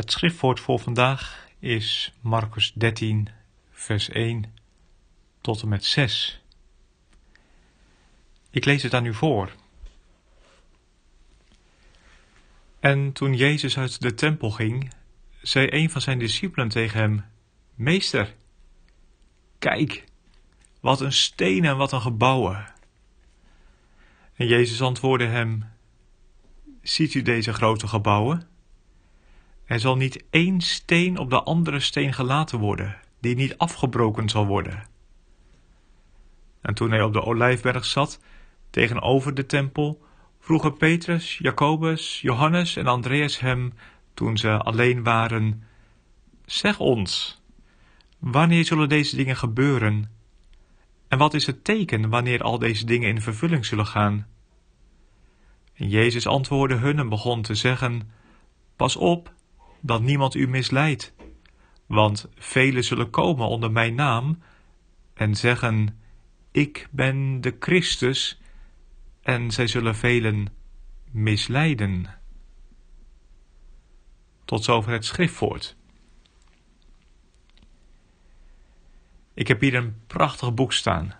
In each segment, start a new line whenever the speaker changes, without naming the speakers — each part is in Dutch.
Het schriftwoord voor vandaag is Marcus 13, vers 1 tot en met 6. Ik lees het aan u voor. En toen Jezus uit de tempel ging, zei een van zijn discipelen tegen hem: Meester, kijk, wat een stenen en wat een gebouwen. En Jezus antwoordde hem: Ziet u deze grote gebouwen? Er zal niet één steen op de andere steen gelaten worden, die niet afgebroken zal worden. En toen hij op de olijfberg zat, tegenover de tempel, vroegen Petrus, Jacobus, Johannes en Andreas hem, toen ze alleen waren: Zeg ons, wanneer zullen deze dingen gebeuren? En wat is het teken wanneer al deze dingen in vervulling zullen gaan? En Jezus antwoordde hun en begon te zeggen: Pas op dat niemand u misleidt, want velen zullen komen onder mijn naam en zeggen: Ik ben de Christus, en zij zullen velen misleiden. Tot zover het schriftwoord. Ik heb hier een prachtig boek staan.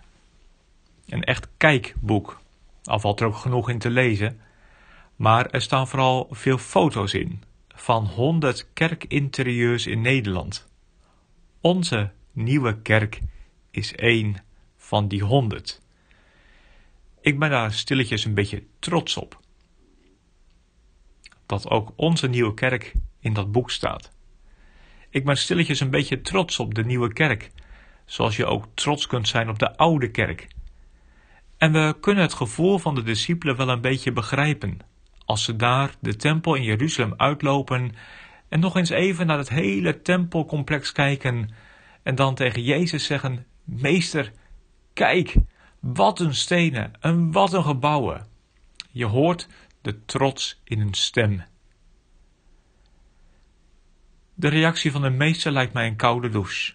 Een echt kijkboek. Al valt er ook genoeg in te lezen. Maar er staan vooral veel foto's in van 100 kerkinterieurs in Nederland. Onze nieuwe kerk is één van die 100. Ik ben daar stilletjes een beetje trots op. Dat ook onze nieuwe kerk in dat boek staat. Ik ben stilletjes een beetje trots op de nieuwe kerk, zoals je ook trots kunt zijn op de oude kerk. En we kunnen het gevoel van de discipelen wel een beetje begrijpen als ze daar de tempel in Jeruzalem uitlopen en nog eens even naar het hele tempelcomplex kijken en dan tegen Jezus zeggen: Meester, kijk, wat een stenen en wat een gebouwen. Je hoort de trots in hun stem. De reactie van de meester lijkt mij een koude douche.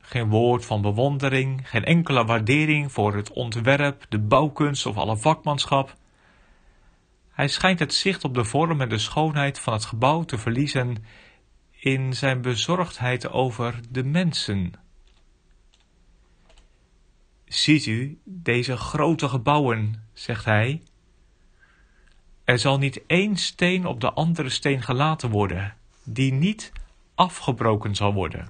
Geen woord van bewondering, geen enkele waardering voor het ontwerp, de bouwkunst of alle vakmanschap. Hij schijnt het zicht op de vorm en de schoonheid van het gebouw te verliezen in zijn bezorgdheid over de mensen. Ziet u deze grote gebouwen, zegt hij. Er zal niet één steen op de andere steen gelaten worden, die niet afgebroken zal worden.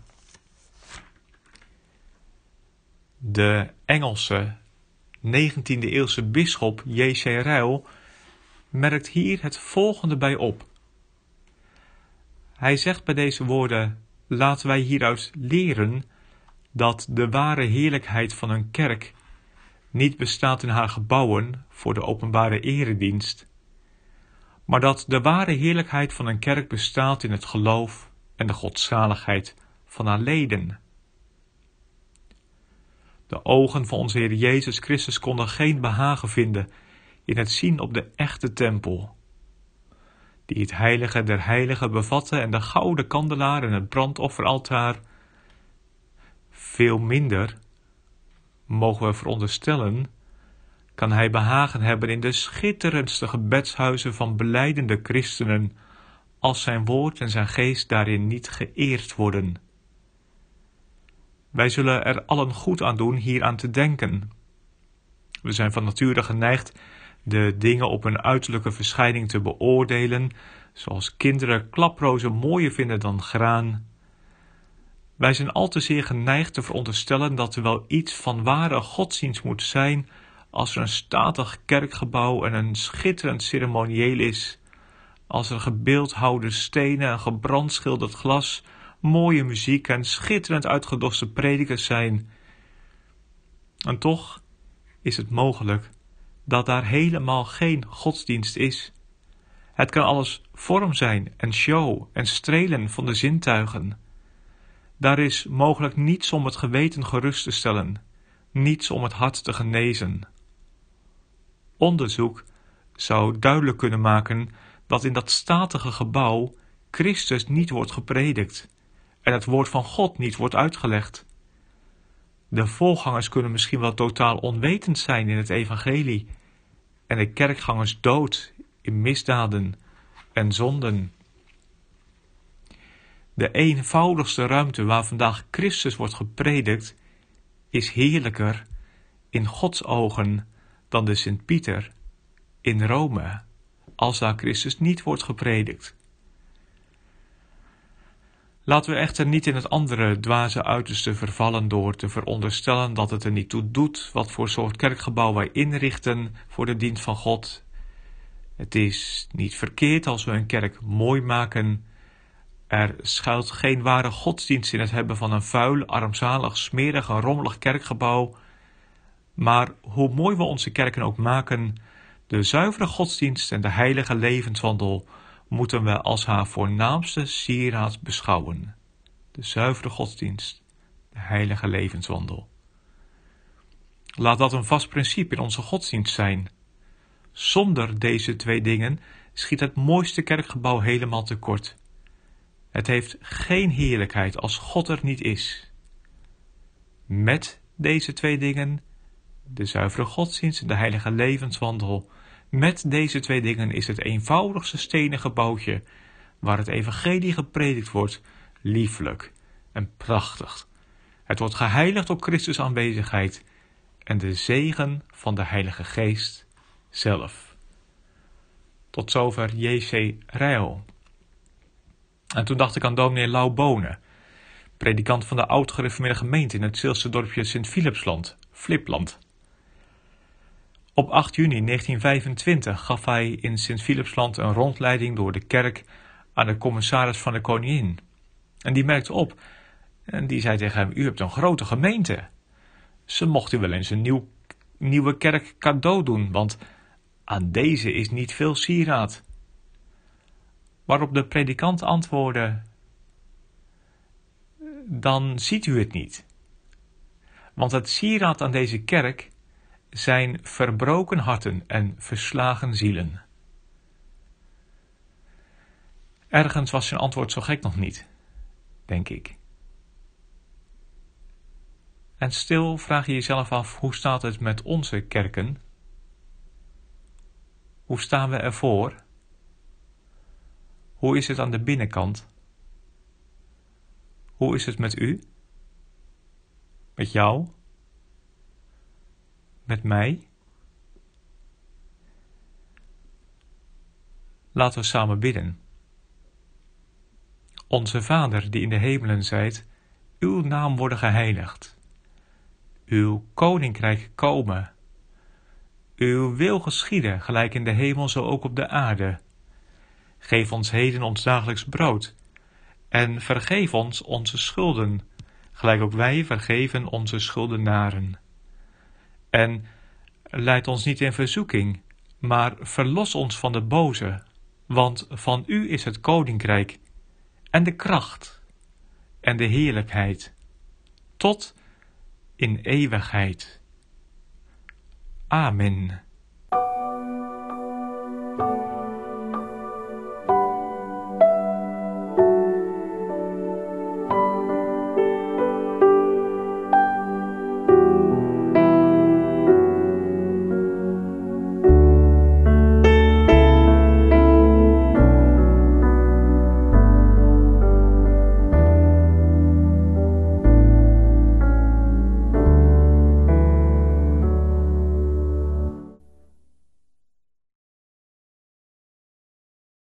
De Engelse 19e-eeuwse bisschop J.C. Ryle merkt hier het volgende bij op. Hij zegt bij deze woorden: Laten wij hieruit leren dat de ware heerlijkheid van een kerk niet bestaat in haar gebouwen voor de openbare eredienst, maar dat de ware heerlijkheid van een kerk bestaat in het geloof en de godzaligheid van haar leden. De ogen van onze Heer Jezus Christus konden geen behagen vinden in het zien op de echte tempel, die het heilige der heiligen bevatte en de gouden kandelaar en het brandofferaltaar. Veel minder, mogen we veronderstellen, kan hij behagen hebben in de schitterendste gebedshuizen van beleidende christenen, als zijn woord en zijn geest daarin niet geëerd worden. Wij zullen er allen goed aan doen hier aan te denken. We zijn van nature geneigd de dingen op hun uiterlijke verschijning te beoordelen, zoals kinderen klaprozen mooier vinden dan graan. Wij zijn al te zeer geneigd te veronderstellen dat er wel iets van ware godsdienst moet zijn als er een statig kerkgebouw en een schitterend ceremonieel is, als er gebeeldhouwde stenen en gebrandschilderd glas, mooie muziek en schitterend uitgedoste predikers zijn. En toch is het mogelijk dat daar helemaal geen godsdienst is Het kan alles vorm zijn en show en strelen van de zintuigen. Daar is mogelijk niets om het geweten gerust te stellen, niets om het hart te genezen. Onderzoek zou duidelijk kunnen maken dat in dat statige gebouw Christus niet wordt gepredikt en het woord van God niet wordt uitgelegd. De voorgangers kunnen misschien wel totaal onwetend zijn in het evangelie en de kerkgangers dood in misdaden en zonden. De eenvoudigste ruimte waar vandaag Christus wordt gepredikt, is heerlijker in Gods ogen dan de Sint-Pieter in Rome, als daar Christus niet wordt gepredikt. Laten we echter niet in het andere dwaze uiterste vervallen door te veronderstellen dat het er niet toe doet wat voor soort kerkgebouw wij inrichten voor de dienst van God. Het is niet verkeerd als we een kerk mooi maken. Er schuilt geen ware godsdienst in het hebben van een vuil, armzalig, smerig en rommelig kerkgebouw. Maar hoe mooi we onze kerken ook maken, de zuivere godsdienst en de heilige levenswandel moeten we als haar voornaamste sieraad beschouwen. De zuivere godsdienst, de heilige levenswandel. Laat dat een vast principe in onze godsdienst zijn. Zonder deze twee dingen schiet het mooiste kerkgebouw helemaal tekort. Het heeft geen heerlijkheid als God er niet is. Met deze twee dingen, de zuivere godsdienst en de heilige levenswandel, met deze twee dingen is het eenvoudigste stenen gebouwtje waar het evangelie gepredikt wordt, lieflijk en prachtig. Het wordt geheiligd door Christus aanwezigheid en de zegen van de Heilige Geest zelf. Tot zover J.C. Rijl. En toen dacht ik aan dominee Lau Bonen, predikant van de oud-gereformeerde gemeente in het Zeelse dorpje Sint-Philipsland, Flipland. Op 8 juni 1925 gaf hij in Sint-Philipsland een rondleiding door de kerk aan de commissaris van de koningin. En die merkte op en die zei tegen hem: U hebt een grote gemeente. Ze mocht u wel eens een nieuw, nieuwe kerk cadeau doen, want aan deze is niet veel sieraad. Waarop de predikant antwoordde: Dan ziet u het niet. Want het sieraad aan deze kerk zijn verbroken harten en verslagen zielen. Ergens was zijn antwoord zo gek nog niet, denk ik. En stil vraag je jezelf af: hoe staat het met onze kerken? Hoe staan we ervoor? Hoe is het aan de binnenkant? Hoe is het met u? Met jou? Met mij? Laten we samen bidden. Onze Vader die in de hemelen zijt, uw naam worden geheiligd. Uw koninkrijk komen. Uw wil geschieden, gelijk in de hemel zo ook op de aarde. Geef ons heden ons dagelijks brood. En vergeef ons onze schulden, gelijk ook wij vergeven onze schuldenaren en leid ons niet in verzoeking, maar verlos ons van de boze, want van u is het koninkrijk en de kracht en de heerlijkheid tot in eeuwigheid. Amen.